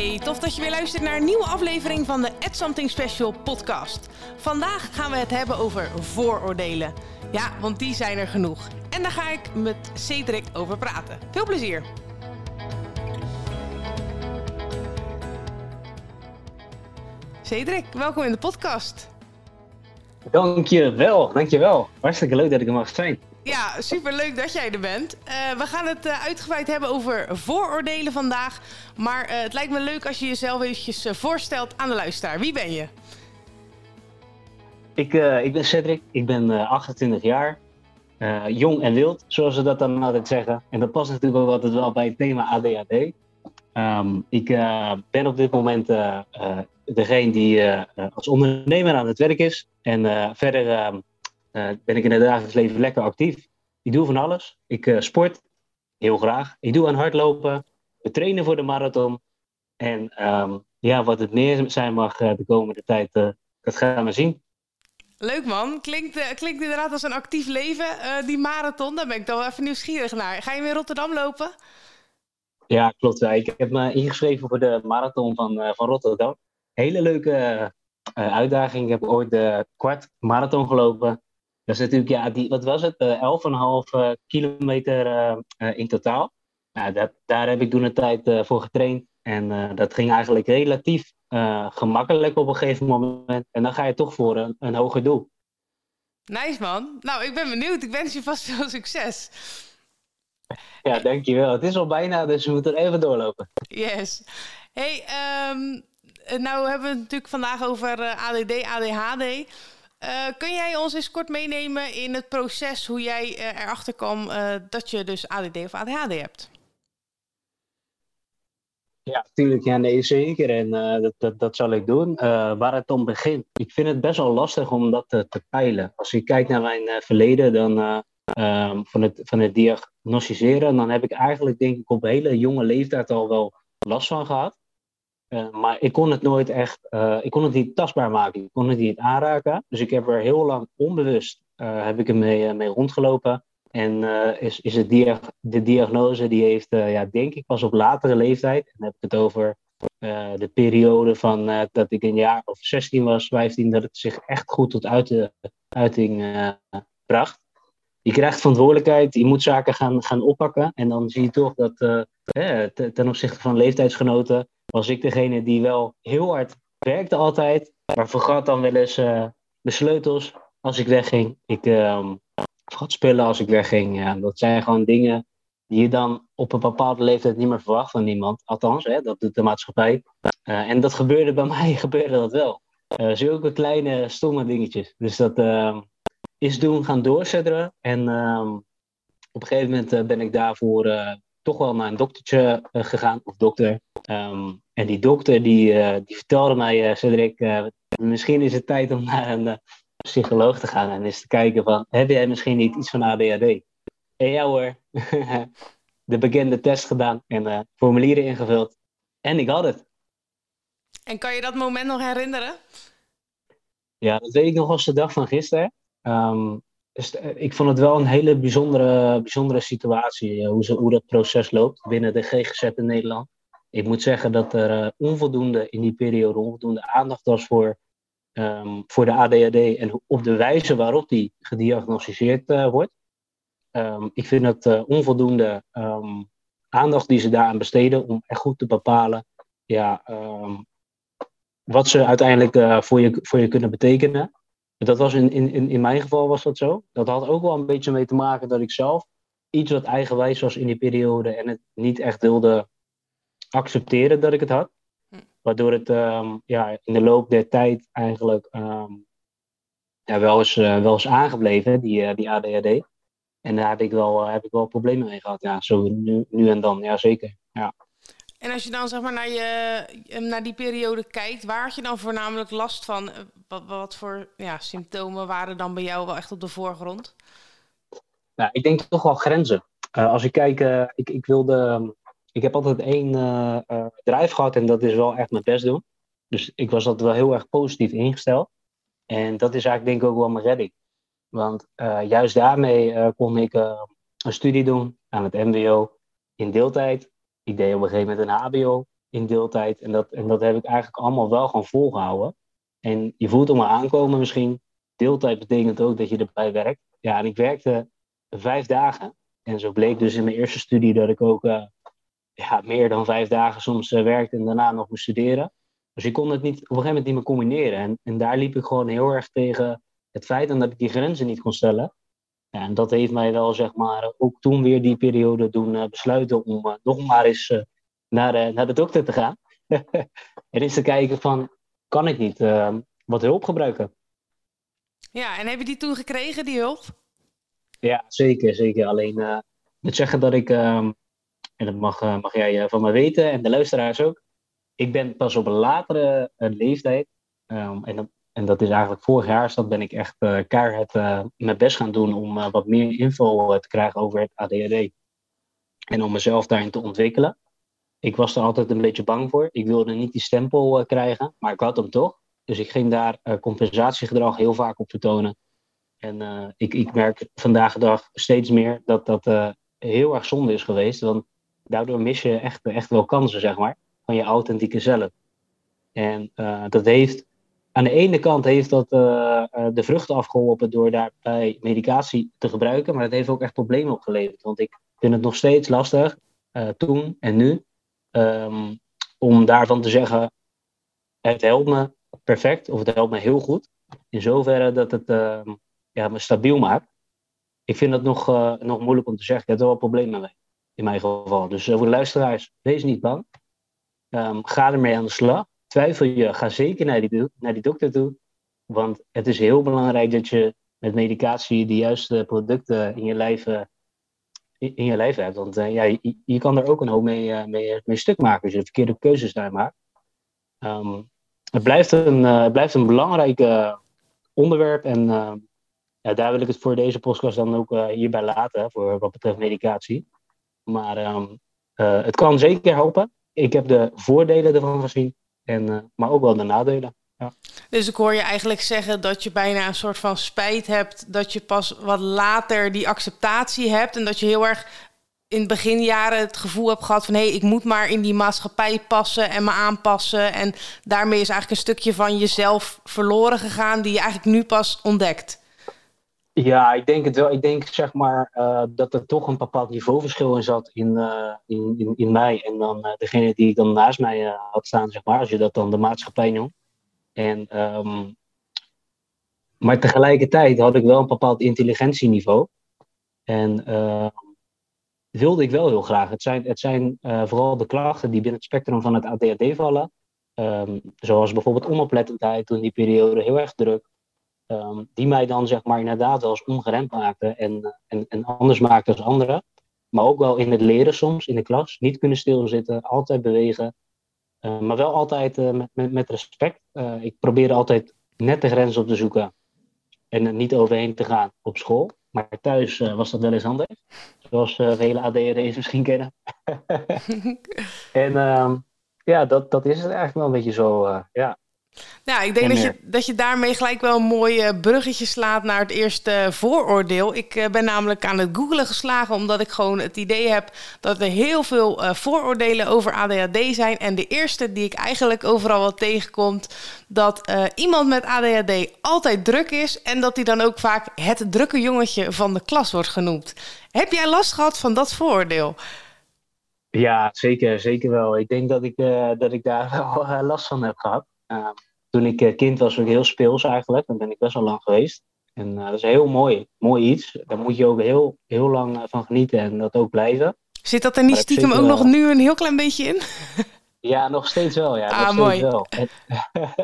Hey, tof dat je weer luistert naar een nieuwe aflevering van de At Something Special podcast. Vandaag gaan we het hebben over vooroordelen. Ja, want die zijn er genoeg. En daar ga ik met Cedric over praten. Veel plezier! Cedric, welkom in de podcast. Dankjewel, dankjewel. Hartstikke leuk dat ik er mag zijn. Ja, super leuk dat jij er bent. Uh, we gaan het uh, uitgebreid hebben over vooroordelen vandaag. Maar uh, het lijkt me leuk als je jezelf eventjes voorstelt aan de luisteraar. Wie ben je? Ik, ik ben Cedric, ik ben 28 jaar. jong en wild, zoals ze dat dan altijd zeggen. En dat past natuurlijk ook altijd wel bij het thema ADHD. Um, ik ben op dit moment degene die als ondernemer aan het werk is. En verder ehm, ben ik in het dagelijks leven lekker actief. Ik doe van alles. Ik uh, sport heel graag. Ik doe aan hardlopen. We trainen voor de marathon. En um, ja, wat het meer zijn mag uh, de komende tijd, dat gaan we zien. Leuk man. Klinkt, klinkt inderdaad als een actief leven. die marathon, daar ben ik toch even nieuwsgierig naar. Ga je weer Rotterdam lopen? Ja, klopt. Ik heb me ingeschreven voor de marathon van, van Rotterdam. Hele leuke uitdaging. Ik heb ooit de kwart marathon gelopen. Dat is natuurlijk, ja, die, wat was het? Uh, 11,5 uh, kilometer uh, in totaal. Nou, dat, daar heb ik toen een tijd voor getraind. En dat ging eigenlijk relatief gemakkelijk op een gegeven moment. En dan ga je toch voor een, een hoger doel. Nice man. Nou, ik ben benieuwd. Ik wens je vast veel succes. Ja, dankjewel. Het is al bijna, dus we moeten even doorlopen. Yes. Hey, um, nou hebben we het natuurlijk vandaag over ADD, ADHD. Uh, kun jij ons eens kort meenemen in het proces hoe jij uh, erachter kwam uh, dat je dus ADD of ADHD hebt? Ja, natuurlijk. Ja, nee, zeker. En dat, dat, dat zal ik doen. waar het om begint. Ik vind het best wel lastig om dat te, te peilen. Als ik kijk naar mijn verleden dan, um, van, het, van het diagnosticeren, dan heb ik eigenlijk denk ik op hele jonge leeftijd al wel last van gehad. Uh, maar ik kon het nooit echt, uh, ik kon het niet tastbaar maken. Ik kon het niet aanraken. Dus ik heb er heel lang onbewust, uh, heb ik ermee mee rondgelopen. En is, is het de diagnose, die heeft, ja, denk ik pas op latere leeftijd. En dan heb ik het over de periode van dat ik een jaar of 16 was, 15, dat het zich echt goed tot uit uiting bracht. Je krijgt verantwoordelijkheid, je moet zaken gaan, gaan oppakken. En dan zie je toch dat ten opzichte van leeftijdsgenoten was ik degene die wel heel hard werkte altijd, maar vergat dan wel eens uh, de sleutels als ik wegging. Ik uh, vergat spullen als ik wegging. Ja, dat zijn gewoon dingen die je dan op een bepaalde leeftijd niet meer verwacht van iemand. Althans, hè, dat doet de maatschappij. Uh, en dat gebeurde bij mij, gebeurde dat wel. Uh, zulke kleine, stomme dingetjes. Dus dat ehm, is doen gaan doorzetten. En ehm, op een gegeven moment ben ik daarvoor toch wel naar een doktertje uh, gegaan, of dokter. Um, en die dokter die, uh, die vertelde mij, uh, Cedric, misschien is het tijd om naar een psycholoog te gaan en eens te kijken van, heb jij misschien niet iets van ADHD? En ja hoor, de bekende test gedaan en formulieren ingevuld. En ik had het. En kan je dat moment nog herinneren? Ja, dat weet ik nog als de dag van gisteren. Um, eh, ik vond het wel een hele bijzondere, bijzondere situatie, eh, hoe, hoe dat proces loopt binnen de GGZ in Nederland. Ik moet zeggen dat er uh, onvoldoende in die periode onvoldoende aandacht was voor, um, voor de ADHD en op de wijze waarop die gediagnosticeerd wordt. Um, ik vind uh, onvoldoende um, aandacht die ze daaraan besteden om echt goed te bepalen ja, wat ze uiteindelijk voor, je, voor je kunnen betekenen. Dat was in, in, in mijn geval was dat zo. Dat had ook wel een beetje mee te maken dat ik zelf iets wat eigenwijs was in die periode en het niet echt wilde accepteren dat ik het had. Hm. Waardoor het um, ja, in de loop der tijd eigenlijk um, ja, wel, eens, uh, wel eens aangebleven, die, uh, die ADHD. En daar heb ik wel, uh, heb ik wel problemen mee gehad. Ja, zo nu, nu en dan, ja zeker. Ja. En als je dan zeg maar naar, je, naar die periode kijkt, waar had je dan voornamelijk last van? Wat, wat voor ja, symptomen waren dan bij jou wel echt op de voorgrond? Nou, ik denk toch wel grenzen. Uh, als ik kijk, ik, ik wilde. Ik heb altijd één uh, gehad en dat is wel echt mijn best doen. Dus ik was altijd wel heel erg positief ingesteld. En dat is eigenlijk denk ik ook wel mijn redding. Want juist daarmee kon ik een studie doen aan het MBO in deeltijd. Ik op een gegeven moment een HBO. in deeltijd. En dat, en dat heb ik eigenlijk allemaal wel gewoon volgehouden. En je voelt hem aankomen misschien. Deeltijd betekent ook dat je erbij werkt. Ja, en ik werkte vijf dagen. En zo bleek dus in mijn eerste studie dat ik ook uh, ja, meer dan vijf dagen soms uh, werkte en daarna nog moest studeren. Dus ik kon het niet, op een gegeven moment niet meer combineren. En, en daar liep ik gewoon heel erg tegen het feit dat ik die grenzen niet kon stellen. Ja, en dat heeft mij wel, zeg maar, ook toen weer die periode doen uh, besluiten om uh, nog maar eens uh, naar, de, naar de dokter te gaan. en eens te kijken van, kan ik niet wat hulp gebruiken? Ja, en heb je die toen gekregen, die hulp? Ja, zeker, zeker. Alleen, uh, moet zeggen dat ik, en dat mag, mag jij van me weten en de luisteraars ook, ik ben pas op een latere leeftijd, um, en dan en dat is eigenlijk vorig jaar, dus dat ben ik echt uh, keihard uh, mijn best gaan doen om uh, wat meer info te krijgen over het ADHD. En om mezelf daarin te ontwikkelen. Ik was er altijd een beetje bang voor. Ik wilde niet die stempel krijgen, maar ik had hem toch. Dus ik ging daar compensatiegedrag heel vaak op vertonen. En ik, ik merk vandaag de dag steeds meer dat dat heel erg zonde is geweest. Want daardoor mis je echt, echt wel kansen, zeg maar, van je authentieke zelf. En dat heeft aan de ene kant heeft dat uh, de vruchten afgeholpen door daarbij medicatie te gebruiken, maar dat heeft ook echt problemen opgeleverd. Want ik vind het nog steeds lastig, uh, toen en nu, um, om daarvan te zeggen: het helpt me perfect of het helpt me heel goed. In zoverre dat het uh, ja, me stabiel maakt. Ik vind het nog, nog moeilijk om te zeggen. Ik heb er wel problemen mee, in mijn geval. Dus voor de luisteraars, wees niet bang. Um, ga ermee aan de slag twijfel je, ga zeker naar die, naar die dokter toe. Want het is heel belangrijk dat je met medicatie de juiste producten in je lijf, uh, in je lijf hebt. Want uh, ja, je, kan er ook een hoop mee, uh, mee, mee, stuk maken als je de verkeerde keuzes daar maakt. Um, het, blijft een, het blijft een belangrijk onderwerp en ja, daar wil ik het voor deze podcast dan ook hierbij laten, voor wat betreft medicatie. Maar um, het kan zeker helpen. Ik heb de voordelen ervan gezien. En, uh, maar ook wel de nadelen. Ja. Dus ik hoor je eigenlijk zeggen dat je bijna een soort van spijt hebt dat je pas wat later die acceptatie hebt en dat je heel erg in beginjaren het gevoel hebt gehad van hé, hey, ik moet maar in die maatschappij passen en me aanpassen. En daarmee is eigenlijk een stukje van jezelf verloren gegaan die je eigenlijk nu pas ontdekt. Ja, ik denk het wel. Ik denk zeg maar uh, dat er toch een bepaald niveauverschil in zat in, uh, in, in, in, mij en dan uh, degene die ik dan naast mij had staan, zeg maar, als je dat dan de maatschappij noemt. En, um, maar tegelijkertijd had ik wel een bepaald intelligentieniveau. En wilde ik wel heel graag. Het zijn, het zijn vooral de klachten die binnen het spectrum van het ADHD vallen. Um, zoals bijvoorbeeld onoplettendheid toen die periode heel erg druk. Um, die mij dan zeg maar inderdaad wel eens ongeremd maakte en, en, en anders maakte als anderen. Maar ook wel in het leren soms, in de klas. Niet kunnen stilzitten, altijd bewegen. Uh, maar wel altijd uh, met, met, met, respect. Uh, ik probeerde altijd net de grens op te zoeken. En er niet overheen te gaan op school. Maar thuis was dat wel eens anders. Zoals vele ADHD's misschien kennen. en ehm, ja, dat, dat is het eigenlijk wel een beetje zo. ja. Nou, ik denk dat je, dat je daarmee gelijk wel een mooi eh, bruggetje slaat naar het eerste vooroordeel. Ik uh, ben namelijk aan het googlen geslagen omdat ik gewoon het idee heb dat er heel veel vooroordelen over ADHD zijn. En de eerste die ik eigenlijk overal wel tegenkomt, dat uh, iemand met ADHD altijd druk is en dat hij dan ook vaak het drukke jongetje van de klas wordt genoemd. Heb jij last gehad van dat vooroordeel? Ja, zeker, zeker wel. Ik denk dat ik, dat ik daar wel last van heb gehad. Uh, toen ik uh, kind was, was ik heel speels eigenlijk. Dan ben ik best wel lang geweest. En uh, dat is heel mooi, mooi iets. Daar moet je ook heel, heel lang uh, van genieten en dat ook blijven. Zit dat er niet stiekem ook nog nu een heel klein beetje in? ja, nog steeds wel. Ja, ah, nog mooi. Wel.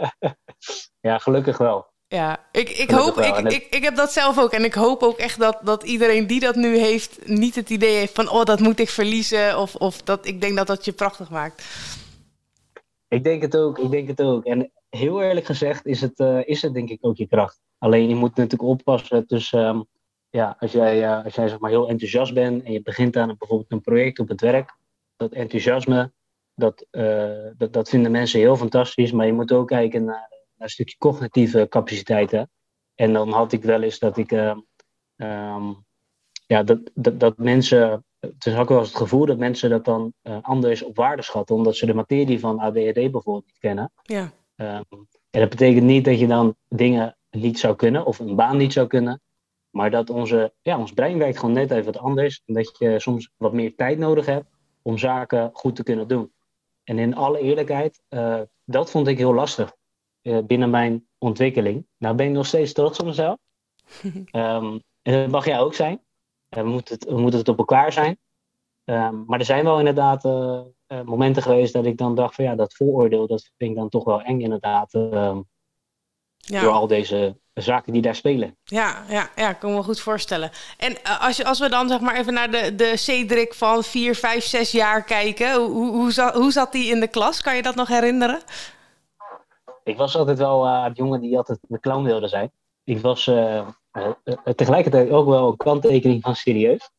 ja, gelukkig wel. Ja, ik, ik hoop, ik, ik, ik heb dat zelf ook. En ik hoop ook echt dat, dat iedereen die dat nu heeft, niet het idee heeft van, oh, dat moet ik verliezen. Of, of dat ik denk dat dat je prachtig maakt. Ik denk het ook, ik denk het ook. En heel eerlijk gezegd is het, uh, is het denk ik ook je kracht. Alleen je moet natuurlijk oppassen um, ja, als jij, uh, als jij zeg maar heel enthousiast bent en je begint aan een, bijvoorbeeld een project op het werk, dat enthousiasme, dat, uh, dat, dat vinden mensen heel fantastisch, maar je moet ook kijken naar, naar een stukje cognitieve capaciteiten. En dan had ik wel eens dat ik, um, ja, dat, dat, dat mensen het is ook wel eens het gevoel dat mensen dat dan uh, anders op waarde schatten, omdat ze de materie van ADHD bijvoorbeeld niet kennen. Ja. Um, en dat betekent niet dat je dan dingen niet zou kunnen of een baan niet zou kunnen. Maar dat onze, ja, ons brein werkt gewoon net even wat anders. En dat je soms wat meer tijd nodig hebt om zaken goed te kunnen doen. En in alle eerlijkheid, uh, dat vond ik heel lastig uh, binnen mijn ontwikkeling. Nou ben ik nog steeds trots op mezelf. um, en dat mag jij ook zijn. Uh, we, moeten het, we moeten het op elkaar zijn. Um, maar er zijn wel inderdaad momenten geweest dat ik dan dacht van ja, dat vooroordeel, dat vind ik dan toch wel eng inderdaad. Um, ja. Door al deze zaken die daar spelen. Ja, ja, ja, kan me goed voorstellen. En uh, als, je, als we dan zeg maar even naar de, de Cedric van 4, 5, 6 jaar kijken. Hoe, hoe, zat, hoe zat die in de klas? Kan je dat nog herinneren? Ik was altijd wel uh, het jongen die altijd de clown wilde zijn. Ik was tegelijkertijd ook wel een kanttekening van serieus.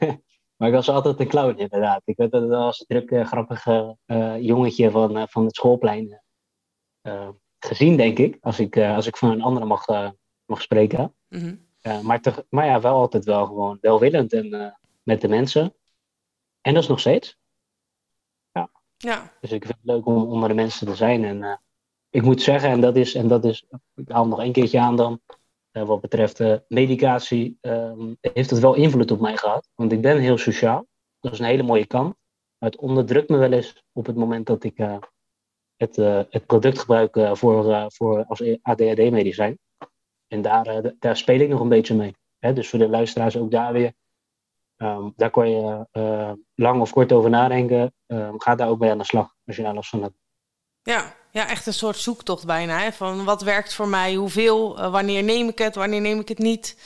maar ik was altijd een clown inderdaad. Ik werd als een druk, grappige jongetje van, van het schoolplein gezien, denk ik. Als ik, als ik van een andere mag, mag spreken. Mm -hmm. uh, maar, te, maar ja, wel altijd wel gewoon welwillend en met de mensen. En dat is nog steeds. Ja. ja. Dus ik vind het leuk om onder de mensen te zijn. En ik moet zeggen, en dat is, en dat is ik haal nog een keertje aan dan. Wat betreft medicatie ehm, heeft het wel invloed op mij gehad. Want ik ben heel sociaal. Dat is een hele mooie kant. Maar het onderdrukt me wel eens op het moment dat ik het, uh, het product gebruiken voor, voor als ADHD-medicijn. En daar, daar speel ik nog een beetje mee. Hè? Dus voor de luisteraars ook daar weer. Um, daar kon je lang of kort over nadenken. Um, ga daar ook mee aan de slag als je daar last van hebt. Ja, ja, echt een soort zoektocht bijna. Hè? Van wat werkt voor mij, hoeveel, wanneer neem ik het, wanneer neem ik het niet.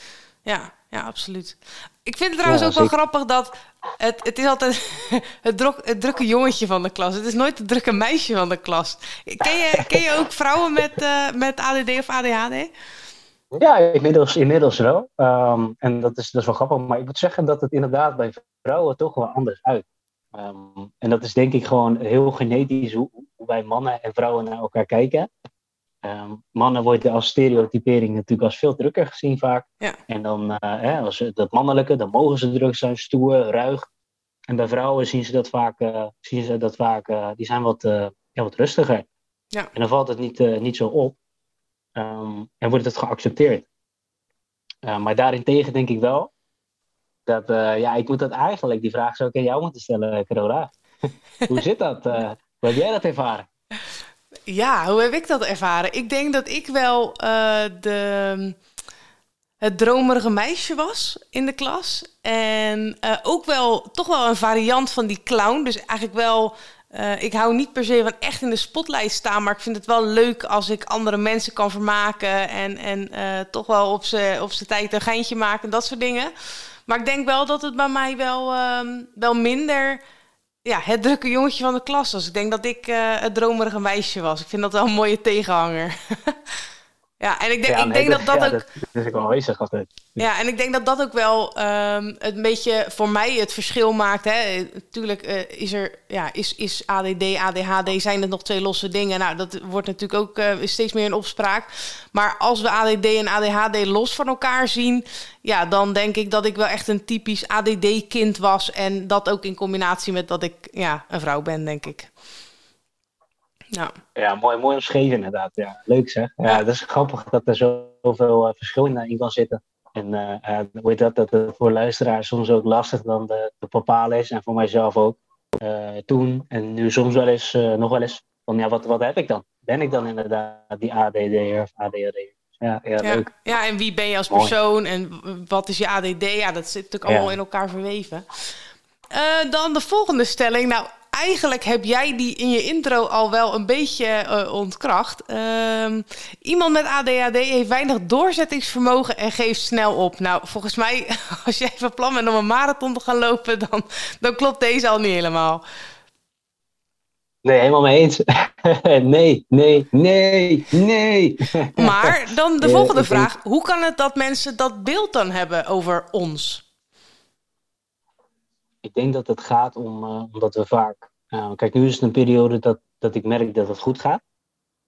Ja, ja absoluut. Ik vind het trouwens ja, ook wel grappig dat het, het is altijd het, druk, het, drukke jongetje van de klas. Het is nooit het drukke meisje van de klas. Ken je, ken je ook vrouwen met, uh, met ADD of ADHD? Ja, inmiddels, inmiddels wel. Um, en dat is, dat is wel grappig. Maar ik moet zeggen dat het inderdaad bij vrouwen toch wel anders uit. Um, en dat is denk ik gewoon heel genetisch hoe, hoe wij mannen en vrouwen naar elkaar kijken. Um, mannen worden als stereotypering natuurlijk als veel drukker gezien vaak. Ja. En dan, uh, hè, als dat mannelijke, dan mogen ze druk zijn, stoer, ruig. En bij vrouwen zien ze dat vaak, uh, zien ze dat vaak uh, die zijn wat, ja, wat rustiger. Ja. En dan valt het niet, niet zo op. Um, en wordt het geaccepteerd. maar daarentegen denk ik wel dat, ja, ik moet dat eigenlijk, die vraag zou ik aan jou moeten stellen, Carola. Hoe zit dat? Hoe heb jij dat ervaren? Ja, hoe heb ik dat ervaren? Ik denk dat ik wel uh, de, het dromerige meisje was in de klas. En uh, ook wel toch wel een variant van die clown. Dus eigenlijk wel. Uh, ik hou niet per se van echt in de spotlight staan, maar ik vind het wel leuk als ik andere mensen kan vermaken en, en toch wel op zijn op tijd een geintje maken, dat soort dingen. Maar ik denk wel dat het bij mij wel, ehm, wel minder ja, het drukke jongetje van de klas was. Ik denk dat ik uh, het dromerige meisje was. Ik vind dat wel een mooie tegenhanger. ja, en ik denk, ja, ik denk dat dat ja, ook... Dat, is ook wel aanwezig altijd. Ja, en ik denk dat dat ook wel um, het een beetje voor mij het verschil maakt. Hè. Natuurlijk uh, is er, ja, is, is ADD, ADHD, zijn het nog twee losse dingen. Nou, dat wordt natuurlijk ook uh, steeds meer in opspraak. Maar als we ADD en ADHD los van elkaar zien, ja, dan denk ik dat ik wel echt een typisch ADD-kind was. En dat ook in combinatie met dat ik ja, een vrouw ben, denk ik. Ja, ja mooi, mooi omschreven inderdaad. Ja, leuk zeg. Ja, dat is grappig dat er zoveel uh, verschil in, kan zitten. En uh, hoe heet dat, dat het voor luisteraars soms ook lastig dan de, de bepalen is. En voor mijzelf ook. Uh, toen en nu soms wel eens, uh, nog wel eens. Van ja, wat, wat heb ik dan? Ben ik dan inderdaad die ADD of ADHD? Ja, ja, ja, leuk. ja, en wie ben je als persoon en wat is je ADD? Ja, dat zit natuurlijk allemaal ja. in elkaar verweven. Uh, dan de volgende stelling. Nou, eigenlijk heb jij die in je intro al wel een beetje uh, ontkracht. Uh, iemand met ADHD heeft weinig doorzettingsvermogen en geeft snel op. Nou, volgens mij, als jij van plan bent om een marathon te gaan lopen, dan, dan klopt deze al niet helemaal. Nee, helemaal mee eens. nee, nee, nee, nee. maar dan de volgende vraag. Hoe kan het dat mensen dat beeld dan hebben over ons? Ik denk dat het gaat om, uh, omdat we vaak... Uh, kijk, nu is het een periode dat, dat ik merk dat het goed gaat.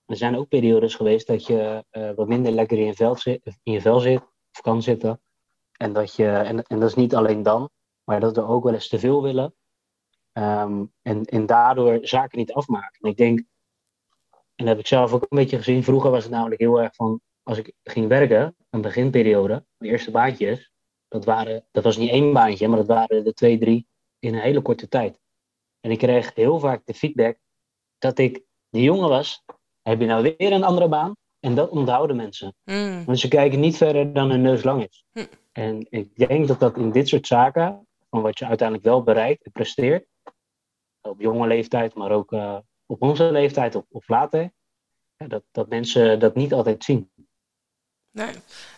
Er zijn ook periodes geweest dat je uh, wat minder lekker in je, vel zit, in je vel zit, of kan zitten. En dat, je, en, en dat is niet alleen dan. maar dat we ook wel eens te veel willen. Ehm, en, en daardoor zaken niet afmaken. En ik denk, en dat heb ik zelf ook een beetje gezien, vroeger was het namelijk heel erg van, als ik ging werken, een beginperiode, de eerste baantjes, dat, waren, dat was niet één baantje, maar dat waren de twee, drie in een hele korte tijd. En ik kreeg heel vaak de feedback dat ik die jongen was, heb je nou weer een andere baan? En dat onthouden mensen. Mm. Want ze kijken niet verder dan hun neus lang is. Hm. En ik denk dat dat in dit soort zaken, van wat je uiteindelijk wel bereikt en presteert, op jonge leeftijd, maar ook eh, op onze leeftijd of, of later, ja, dat, dat mensen dat niet altijd zien.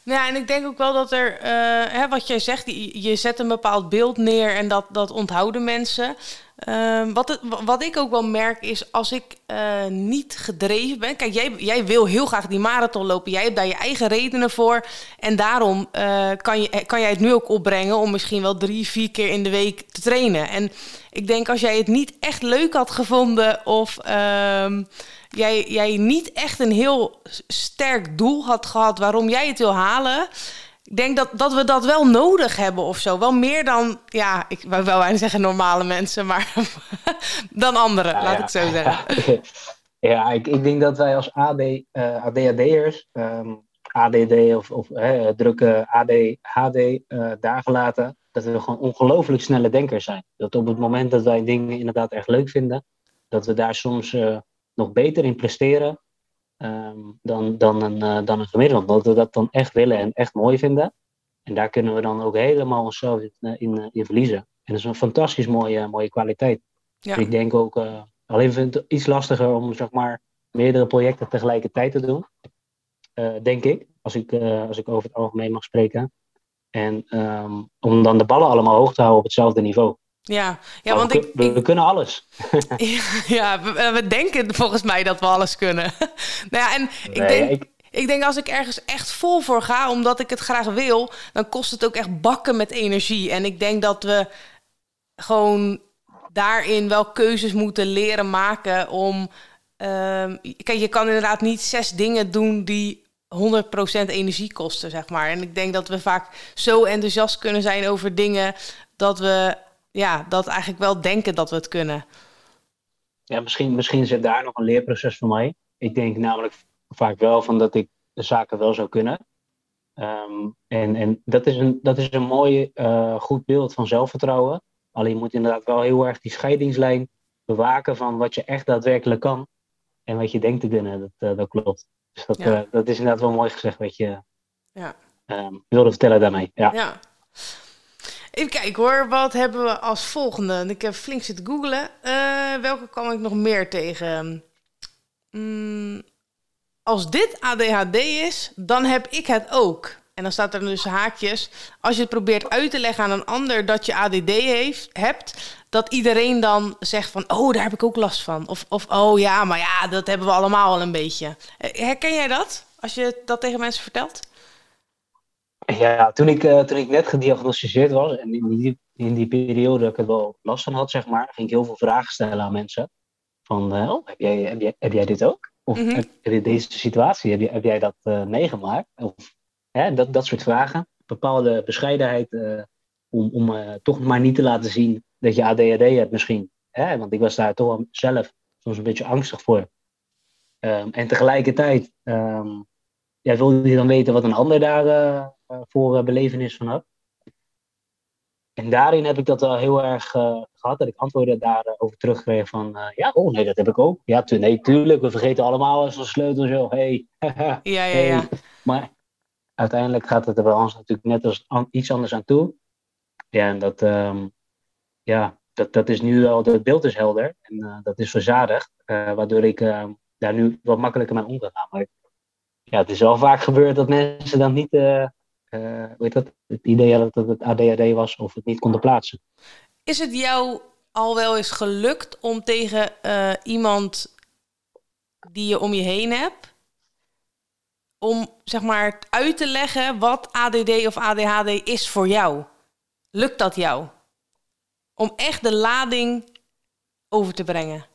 Nou ja, en ik denk ook wel dat er, eh, hè, wat jij zegt, je, zet een bepaald beeld neer en dat, dat onthouden mensen. Ehm, wat, wat ik ook wel merk is als ik eh, niet gedreven ben. Kijk, jij, jij wil heel graag die marathon lopen. Jij hebt daar je eigen redenen voor. En daarom eh, kan, je, kan jij het nu ook opbrengen om misschien wel drie, vier keer in de week te trainen. En ik denk als jij het niet echt leuk had gevonden of ehm, jij, jij niet echt een heel sterk doel had gehad waarom jij het wil halen. Ik denk dat, dat we dat wel nodig hebben of zo. Wel meer dan, ja, ik wou wel bijna zeggen normale mensen, maar dan anderen, Ja, laat ja. ik zo zeggen. Ja, ik, ik denk dat wij als AD, eh ADHD'ers, ehm, ADD of, of drukke AD, HD eh, dat we gewoon ongelooflijk snelle denkers zijn. Dat op het moment dat wij dingen inderdaad echt leuk vinden, dat we daar soms eh, nog beter in presteren ehm, dan, dan, een, eh, dan een gemiddelde. Dat we dat dan echt willen en echt mooi vinden. En daar kunnen we dan ook helemaal onszelf in, eh, in, eh, in verliezen. En dat is een fantastisch mooie, mooie kwaliteit. Ja. Dus ik denk ook, alleen vind ik het iets lastiger om zeg maar meerdere projecten tegelijkertijd te doen. Denk ik, als ik, als ik over het algemeen mag spreken. En ehm, om dan de ballen allemaal hoog te houden op hetzelfde niveau. Ja, ja want we, ik, we, we kunnen alles. Ja, ja we, we denken volgens mij dat we alles kunnen. nou ja, en ik Nee, denk, ik- ik denk als ik ergens echt vol voor ga, omdat ik het graag wil, dan kost het ook echt bakken met energie. En ik denk dat we gewoon daarin wel keuzes moeten leren maken om. ehm, kijk, je kan inderdaad niet zes dingen doen die 100% energie kosten, zeg maar. En ik denk dat we vaak zo enthousiast kunnen zijn over dingen dat we ja, dat eigenlijk wel denken dat we het kunnen. Ja, misschien, misschien zit daar nog een leerproces voor mij. Ik denk namelijk vaak wel van dat ik de zaken wel zou kunnen. Ehm, en en dat, is een, dat is een mooi, eh, goed beeld van zelfvertrouwen. Alleen je moet inderdaad wel heel erg die scheidingslijn bewaken van wat je echt daadwerkelijk kan en wat je denkt te kunnen. Dat, eh, dat klopt. Dus dat, Ja. eh, dat is inderdaad wel mooi gezegd wat je Ja. ehm, wilde vertellen daarmee. Ja. Ja. Even kijken hoor, wat hebben we als volgende? Ik heb flink zitten googlen. Eh, welke kwam ik nog meer tegen? Mm, als dit ADHD is, dan heb ik het ook. En dan staat er dus haakjes. Als je het probeert uit te leggen aan een ander dat je ADD heeft, hebt, dat iedereen dan zegt van, oh, daar heb ik ook last van. Of, of oh ja, maar ja, dat hebben we allemaal al een beetje. Eh, Herken jij dat? Als je dat tegen mensen vertelt? Ja, toen ik, eh, toen ik net gediagnosticeerd was en in die, in die periode dat ik er wel last van had, zeg maar, ging ik heel veel vragen stellen aan mensen. Van, eh, oh, heb jij, heb, jij, heb jij dit ook? Of heb, heb je deze situatie, heb, je, heb jij dat eh, meegemaakt? Of hè, dat, dat soort vragen. Bepaalde bescheidenheid om, om toch maar niet te laten zien dat je ADHD hebt misschien. Hè? Want ik was daar toch wel zelf soms een beetje angstig voor. Ehm, en tegelijkertijd ehm, ja, wilde je dan weten wat een ander daar voor eh, belevenis van had. En daarin heb ik dat wel heel erg eh, gehad, dat ik antwoorden daarover terugkreeg van, eh, ja, oh nee, dat heb ik ook. Ja, tu nee, tuurlijk, we vergeten allemaal eens een sleutel zo, hey. Ja, ja, hey. ja. Maar uiteindelijk gaat het er bij ons natuurlijk net als an- iets anders aan toe. Ja, en dat, ehm, ja, dat, dat is nu wel, het beeld is helder en eh, dat is verzadigd, eh, waardoor ik ehm, daar nu wat makkelijker mee om kan gaan. Maar ja, het is wel vaak gebeurd dat mensen dan niet, eh heet dat, het idee hadden dat het ADHD was of het niet konden plaatsen. Is het jou al wel eens gelukt om tegen eh, iemand die je om je heen hebt, om zeg maar uit te leggen wat ADD of ADHD is voor jou? Lukt dat jou? Om echt de lading over te brengen.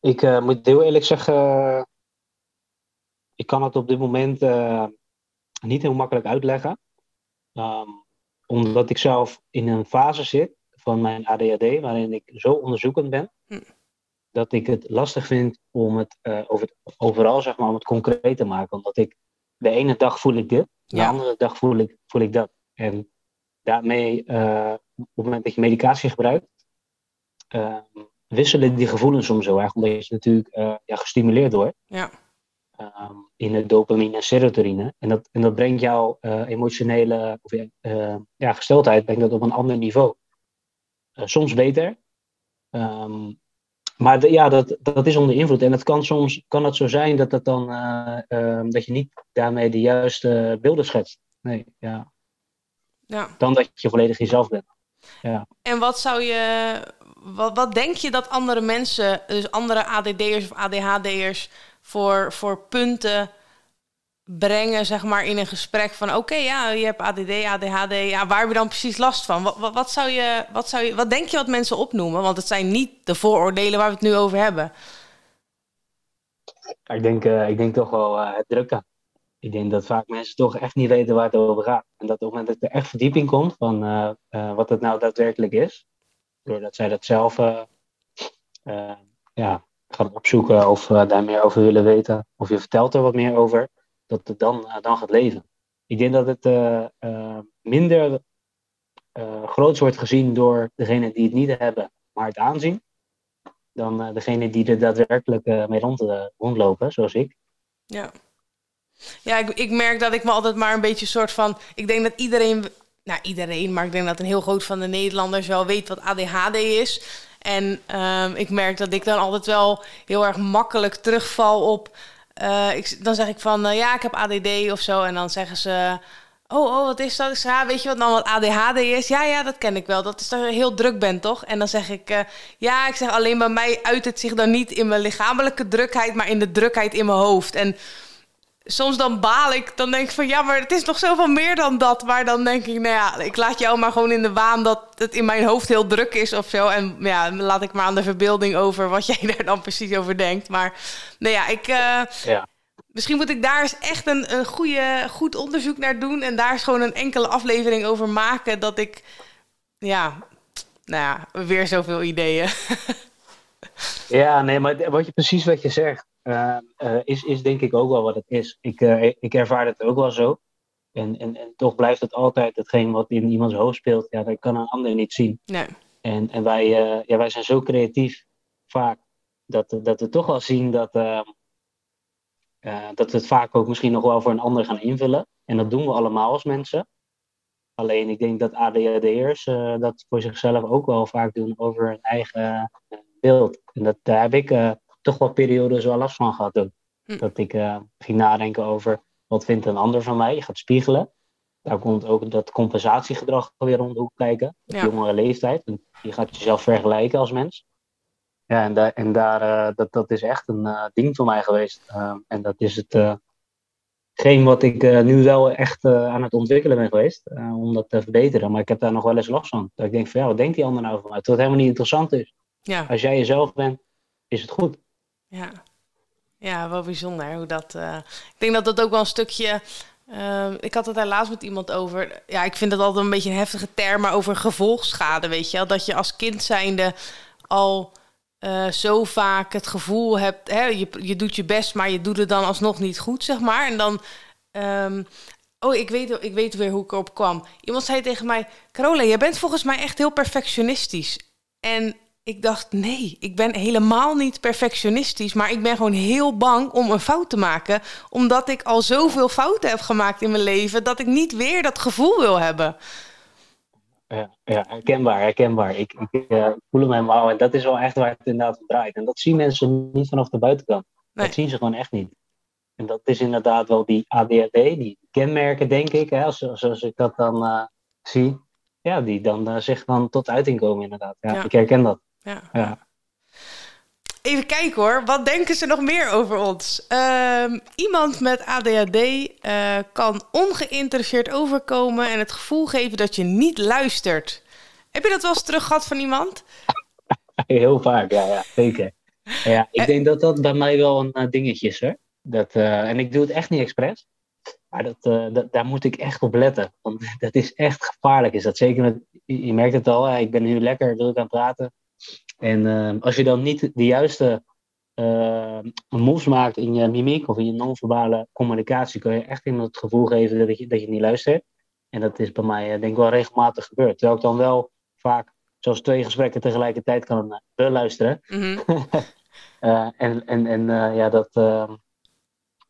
Ik eh, moet heel eerlijk zeggen, ik kan het op dit moment eh, niet heel makkelijk uitleggen. ehm, omdat ik zelf in een fase zit van mijn ADHD waarin ik zo onderzoekend ben, hm. dat ik het lastig vind om het, uh, over het overal zeg maar, om het concreet te maken. Omdat ik de ene dag voel ik dit, de andere dag voel ik, voel ik dat. En daarmee, uh, op het moment dat je medicatie gebruikt, uh, wisselen die gevoelens soms zo erg, omdat je natuurlijk ja, gestimuleerd wordt. Ja. Ehm, in het dopamine en serotonine. En dat, en dat brengt jouw emotionele of, ja, gesteldheid brengt dat op een ander niveau. soms beter. Um, maar ja, dat, dat is onder invloed. En het kan soms kan het zo zijn dat, het dan, uh, dat je niet daarmee de juiste beelden schetst. Nee, ja. ja. Dan dat je volledig jezelf bent. Ja. En wat zou je, wat, wat denk je dat andere mensen, dus andere ADD'ers of ADHD'ers, voor, voor punten brengen, zeg maar, in een gesprek van oké, ja, je hebt ADD, ADHD, ja, waar heb je dan precies last van? Wat, wat, zou je, wat, zou je, wat denk je wat mensen opnoemen? Want het zijn niet de vooroordelen waar we het nu over hebben. Ik denk, uh, ik denk toch wel uh, het drukken. Ik denk dat vaak mensen toch echt niet weten waar het over gaat. En dat op het moment dat er echt verdieping komt van uh, wat het nou daadwerkelijk is, doordat zij dat zelf ja, gaan opzoeken of daar meer over willen weten, of je vertelt er wat meer over, dat het dan, eh, dan gaat leven. Ik denk dat het eh, eh, minder groots wordt gezien door degenen die het niet hebben, maar het aanzien, dan degene die er daadwerkelijk mee rond, rondlopen, zoals ik. Ja. Ja, ik, ik merk dat ik me altijd maar een beetje soort van. Ik denk dat iedereen, nou iedereen, maar ik denk dat een heel groot van de Nederlanders wel weet wat ADHD is. En um, ik merk dat ik dan altijd wel heel erg makkelijk terugval op uh, ik, dan zeg ik van, uh, ja, ik heb ADD of zo. En dan zeggen ze, oh, oh, wat is dat? Ja, weet je wat dan wat ADHD is? Ja, ja, dat ken ik wel. Dat is dat je heel druk bent, toch? En dan zeg ik, uh, ja, ik zeg alleen bij mij uit het zich dan niet in mijn lichamelijke drukheid, maar in de drukheid in mijn hoofd. En soms dan baal ik. Dan denk ik van ja, maar het is nog zoveel meer dan dat. Maar dan denk ik, nou ja, ik laat jou maar gewoon in de waan dat het in mijn hoofd heel druk is of zo. En ja, laat ik maar aan de verbeelding over wat jij daar dan precies over denkt. Maar nou ja, ik. Uh, ja. Misschien moet ik daar eens echt een, een goede, goed onderzoek naar doen. En daar eens gewoon een enkele aflevering over maken. Dat ik, ja, nou ja, weer zoveel ideeën. ja, nee, maar wat je precies wat je zegt. Uh, is, is denk ik ook wel wat het is. Ik, uh, ik ervaar het ook wel zo. En, en, en toch blijft het altijd hetgeen wat in iemands hoofd speelt. Ja, dat kan een ander niet zien. Nee. En, en wij, ja, wij zijn zo creatief vaak. Dat, dat we toch wel zien dat, ehm, dat we het vaak ook misschien nog wel voor een ander gaan invullen. En dat doen we allemaal als mensen. Alleen ik denk dat ADHD'ers dat voor zichzelf ook wel vaak doen over hun eigen beeld. En dat, daar heb ik toch wel periodes wel last van gehad ook. Hm. Dat ik uh, ging nadenken over wat vindt een ander van mij. Je gaat spiegelen. Daar komt ook dat compensatiegedrag weer om de hoek kijken. Op jongere leeftijd. En je gaat jezelf vergelijken als mens. Ja, en, daar, en daar, uh, dat, dat is echt een uh, ding voor mij geweest. Ehm, en dat is het, geen wat ik nu wel echt aan het ontwikkelen ben geweest. om dat te verbeteren. Maar ik heb daar nog wel eens last van. Dat ik denk van ja, wat denkt die ander nou van mij? Terwijl het helemaal niet interessant is. Ja. Als jij jezelf bent, is het goed. Ja. ja, wel bijzonder hoe dat. Uh, ik denk dat dat ook wel een stukje. Uh, ik had het laatst met iemand over. Ja, ik vind dat altijd een beetje een heftige term, maar over gevolgschade, weet je. Dat je als kind zijnde al uh, zo vaak het gevoel hebt, hè, je, je doet je best, maar je doet het dan alsnog niet goed, zeg maar. En dan, um, oh, ik weet, ik weet weer hoe ik erop kwam. Iemand zei tegen mij, Carola, jij bent volgens mij echt heel perfectionistisch. En ik dacht, nee, ik ben helemaal niet perfectionistisch, maar ik ben gewoon heel bang om een fout te maken, omdat ik al zoveel fouten heb gemaakt in mijn leven, dat ik niet weer dat gevoel wil hebben. Ja, ja herkenbaar, herkenbaar. Ik, ik uh, voel hem helemaal en dat is wel echt waar het inderdaad om draait. En dat zien mensen niet vanaf de buitenkant. Dat zien ze gewoon echt niet. En dat is inderdaad wel die ADHD, die kenmerken, denk ik, hè, als, zoals ik dat dan uh, zie. Ja, die dan uh, zich dan tot uiting komen, inderdaad. ja, ik herken dat ja. ja. Even kijken hoor, wat denken ze nog meer over ons? Ehm, iemand met ADHD uh, eh, kan ongeïnteresseerd overkomen en het gevoel geven dat je niet luistert. Heb je dat wel eens terug gehad van iemand? Heel vaak, ja, ja zeker. Ja, ik eh. denk dat dat bij mij wel een uh, dingetje is hoor. Dat, en ik doe het echt niet expres. Maar dat, dat, daar moet ik echt op letten. Want dat is echt gevaarlijk. Is dat zeker met, je merkt het al, ik ben nu lekker druk aan het praten. En als je dan niet de juiste moves maakt in je mimiek of in je non-verbale communicatie, kun je echt iemand het gevoel geven dat je, dat je niet luistert. En dat is bij mij denk ik wel regelmatig gebeurd. Terwijl ik dan wel vaak, zoals twee gesprekken tegelijkertijd kan beluisteren. Mm en en, en ja, dat, ehm,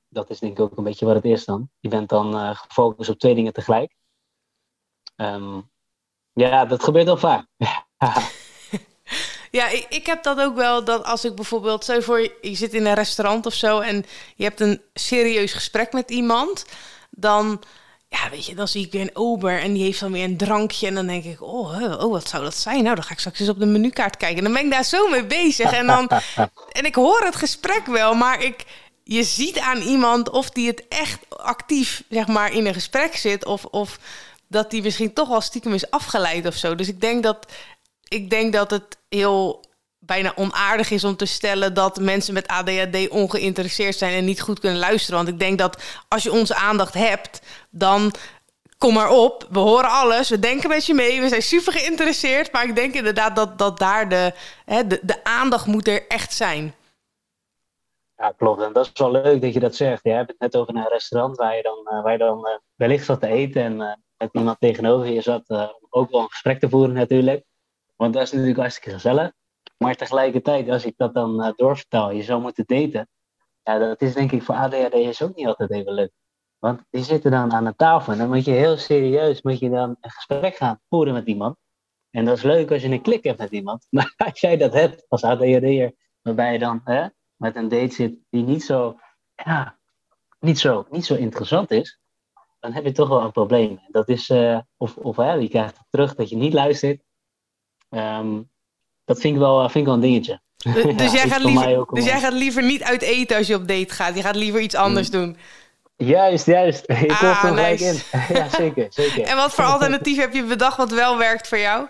dat is denk ik ook een beetje wat het is dan. Je bent dan gefocust op twee dingen tegelijk. Ehm, ja, dat gebeurt wel vaak. ja, ik, ik heb dat ook wel. Dat als ik bijvoorbeeld, zo voor je, je zit in een restaurant of zo en je hebt een serieus gesprek met iemand, dan ja, weet je, dan zie ik weer een ober en die heeft dan weer een drankje. En dan denk ik, oh, oh, wat zou dat zijn? Nou, dan ga ik straks eens op de menukaart kijken. En dan ben ik daar zo mee bezig. En, dan, en ik hoor het gesprek wel, maar ik, je ziet aan iemand of die het echt actief, zeg maar, in een gesprek zit. Of, of dat die misschien toch wel stiekem is afgeleid of zo. Dus ik denk dat, ik denk dat het heel bijna onaardig is om te stellen dat mensen met ADHD ongeïnteresseerd zijn en niet goed kunnen luisteren. Want ik denk dat als je onze aandacht hebt, dan kom maar op. We horen alles, we denken met je mee, we zijn super geïnteresseerd. Maar ik denk inderdaad dat, dat daar de, hè, de, aandacht moet er echt zijn. Ja, klopt. En dat is wel leuk dat je dat zegt. Je hebt het net over een restaurant waar je dan, uh, waar je dan uh, wellicht zat te eten en met iemand tegenover je zat om ook wel een gesprek te voeren natuurlijk. Want dat is natuurlijk hartstikke gezellig. Maar tegelijkertijd, als ik dat dan uh, doorvertaal, je zou moeten daten. Ja, dat is denk ik voor ADHD'ers ook niet altijd even leuk. Want die zitten dan aan een tafel en dan moet je heel serieus moet je dan een gesprek gaan voeren met iemand. En dat is leuk als je een klik hebt met iemand. Maar als jij dat hebt als ADHD'er, waarbij je dan hè, met een date zit die niet zo, ja, niet zo, niet zo interessant is, dan heb je toch wel een probleem. Dat is, uh, of, of hè, je krijgt terug dat je niet luistert. Um, dat vind ik wel, vind ik wel een dingetje. Dus, dus jij, gaat liever, dus jij gaat liever niet uit eten als je op date gaat. Je gaat liever iets anders mm. doen. Juist, juist. Ik ah, er gelijk in. ja, zeker, zeker. En wat voor alternatief heb je bedacht wat wel werkt voor jou?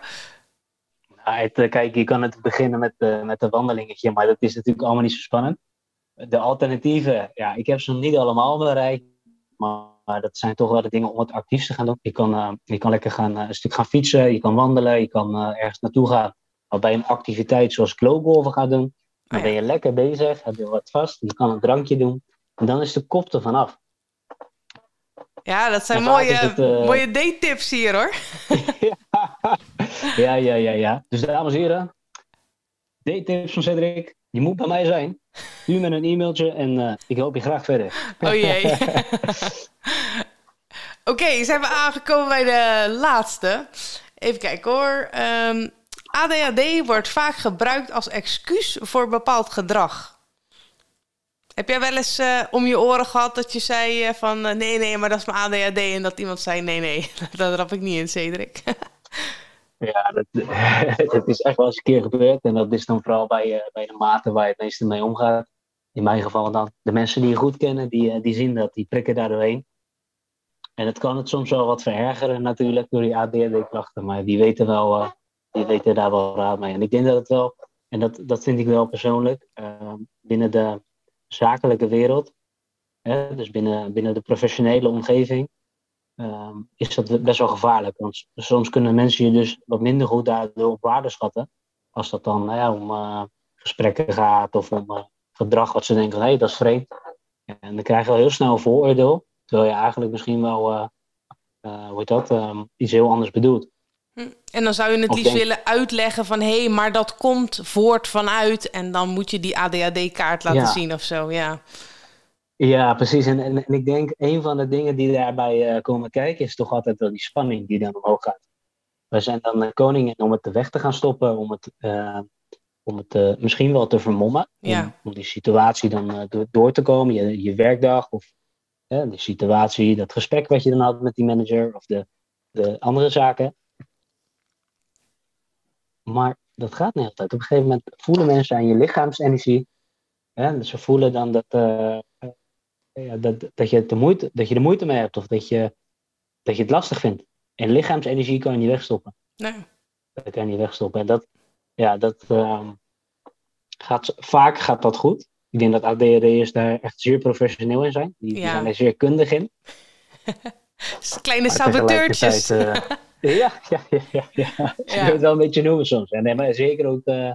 Nou, het, eh, kijk, je kan het beginnen met, uh, met een wandelingetje, maar dat is natuurlijk allemaal niet zo spannend. De alternatieven, ja, ik heb ze nog niet allemaal bereikt, maar, maar dat zijn toch wel de dingen om het actief te gaan doen. Je kan, uh, je kan lekker gaan, een stuk gaan fietsen, je kan wandelen, je kan ergens naartoe gaan maar bij een activiteit zoals glowgolven gaat doen, dan oh ben je lekker bezig, heb je wat vast, je kan een drankje doen. En dan is de kop er vanaf. Ja, dat zijn mooie, het, uh... mooie date-tips hier hoor. ja, ja, ja, ja. Dus dames en heren, date-tips van Cedric, die moet bij mij zijn. Nu met een e-mailtje en uh, ik hoop je graag verder. oh jee. Oké, zijn we aangekomen bij de laatste. Even kijken hoor. Um, ADHD wordt vaak gebruikt als excuus voor bepaald gedrag. Heb jij wel eens uh, om je oren gehad dat je zei uh, van uh, nee, nee, maar dat is mijn ADHD en dat iemand zei nee, nee, dat rap ik niet in, Cedric? ja, dat, dat, is echt wel eens een keer gebeurd en dat is dan vooral bij, bij de mate waar je het meeste mee omgaat. In mijn geval dan de mensen die je goed kennen, die, die zien dat, die prikken daar doorheen. En het kan het soms wel wat verergeren natuurlijk door die ADHD-klachten, maar die weten wel die weten daar wel raad mee. En ik denk dat het wel, en dat, dat vind ik wel persoonlijk, uh, binnen de zakelijke wereld, hè, dus binnen, binnen de professionele omgeving, uh, is dat best wel gevaarlijk. Want soms kunnen mensen je dus wat minder goed daardoor op waarde schatten. Als dat dan nou ja, om uh, gesprekken gaat of om uh, gedrag wat ze denken, hé, hey, dat is vreemd. En dan krijg je al heel snel een vooroordeel, terwijl je eigenlijk misschien wel, hoe heet dat, ehm, iets heel anders bedoelt. Hm. En dan zou je het liefst willen uitleggen van hé, hey, maar dat komt voort vanuit. En dan moet je die ADHD-kaart laten zien of zo. Ja, ja precies. En, en, ik denk een van de dingen die daarbij uh, komen kijken is toch altijd wel die spanning die dan omhoog gaat. We zijn dan de koningen om het de weg te gaan stoppen, om het, uh, om het misschien wel te vermommen. Ja. Om, die situatie dan door te komen, je, je werkdag of de situatie, dat gesprek wat je dan had met die manager of de, de andere zaken. Maar dat gaat niet altijd. Op een gegeven moment voelen mensen aan je lichaamsenergie. Hè? Dus ze voelen dan dat, uh, ja, dat, dat, je de moeite, dat je er moeite mee hebt of dat je, dat je het lastig vindt. En lichaamsenergie kan je niet wegstoppen. Nee. Dat kan je niet wegstoppen. En dat, ja, dat uh, gaat, vaak gaat dat goed. Ik denk dat ADHD'ers daar echt zeer professioneel in zijn. Die, die zijn er zeer kundig in. Kleine saboteurtjes. Uh, ja, ja, ja, ja. Je het wel een beetje noemen soms. Nee, maar zeker ook, uh,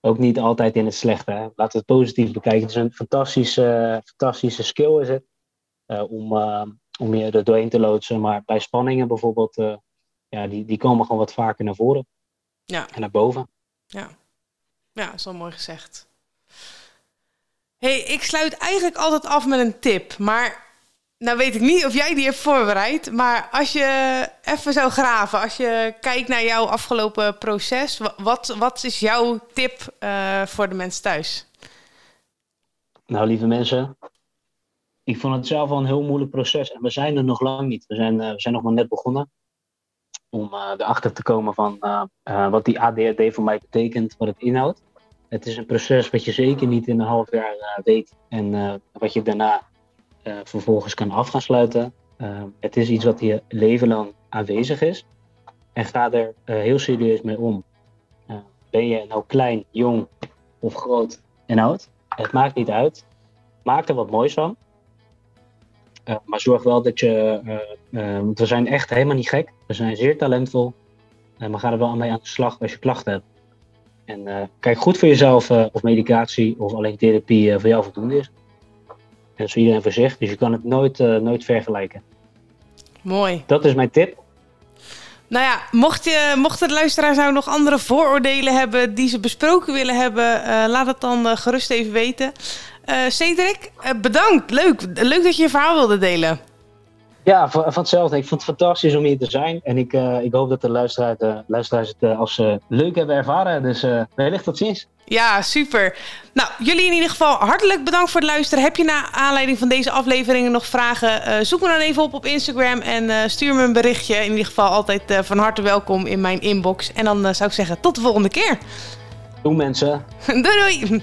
ook niet altijd in het slechte. Hè. Laten we het positief bekijken. Het is een fantastische, fantastische skill is het. Uh, om, om je er doorheen te loodsen. Maar bij spanningen bijvoorbeeld, ja, die, die komen gewoon wat vaker naar voren. Ja. En naar boven. Ja, ja dat is wel mooi gezegd. Hey, ik sluit eigenlijk altijd af met een tip. Maar nou weet ik niet of jij die hebt voorbereid, maar als je even zou graven, als je kijkt naar jouw afgelopen proces, wat, wat is jouw tip uh, voor de mensen thuis? Nou, lieve mensen, ik vond het zelf al een heel moeilijk proces en we zijn er nog lang niet. We zijn, uh, we zijn nog maar net begonnen om uh, erachter te komen van wat die ADHD voor mij betekent, wat het inhoudt. Het is een proces wat je zeker niet in een half jaar weet en wat je daarna uh, vervolgens kan af gaan sluiten. Het is iets wat je leven lang aanwezig is. En ga er heel serieus mee om. ben je nou klein, jong of groot en oud? Het maakt niet uit. Maak er wat moois van. maar zorg wel dat je. want we zijn echt helemaal niet gek. We zijn zeer talentvol. maar ga er wel mee aan de slag als je klachten hebt. En kijk goed voor jezelf of medicatie of alleen therapie voor jou voldoende is. En zo iedereen voor zich. Dus je kan het nooit, uh, nooit vergelijken. Mooi. Dat is mijn tip. Nou ja, mocht je, mochten de luisteraars nou nog andere vooroordelen hebben die ze besproken willen hebben, uh, laat het dan uh, gerust even weten. Cedric, bedankt. Leuk. Leuk dat je je verhaal wilde delen. Ja, van, van, hetzelfde. Ik vond het fantastisch om hier te zijn. En ik, ik hoop dat de luisteraars, luisteraars het als leuk hebben ervaren. Dus wellicht tot ziens. Ja, super. Nou, jullie in ieder geval hartelijk bedankt voor het luisteren. Heb je na aanleiding van deze afleveringen nog vragen? Zoek me dan even op op Instagram en stuur me een berichtje. In ieder geval altijd van harte welkom in mijn inbox. En dan zou ik zeggen, tot de volgende keer. Doei mensen. doei doei.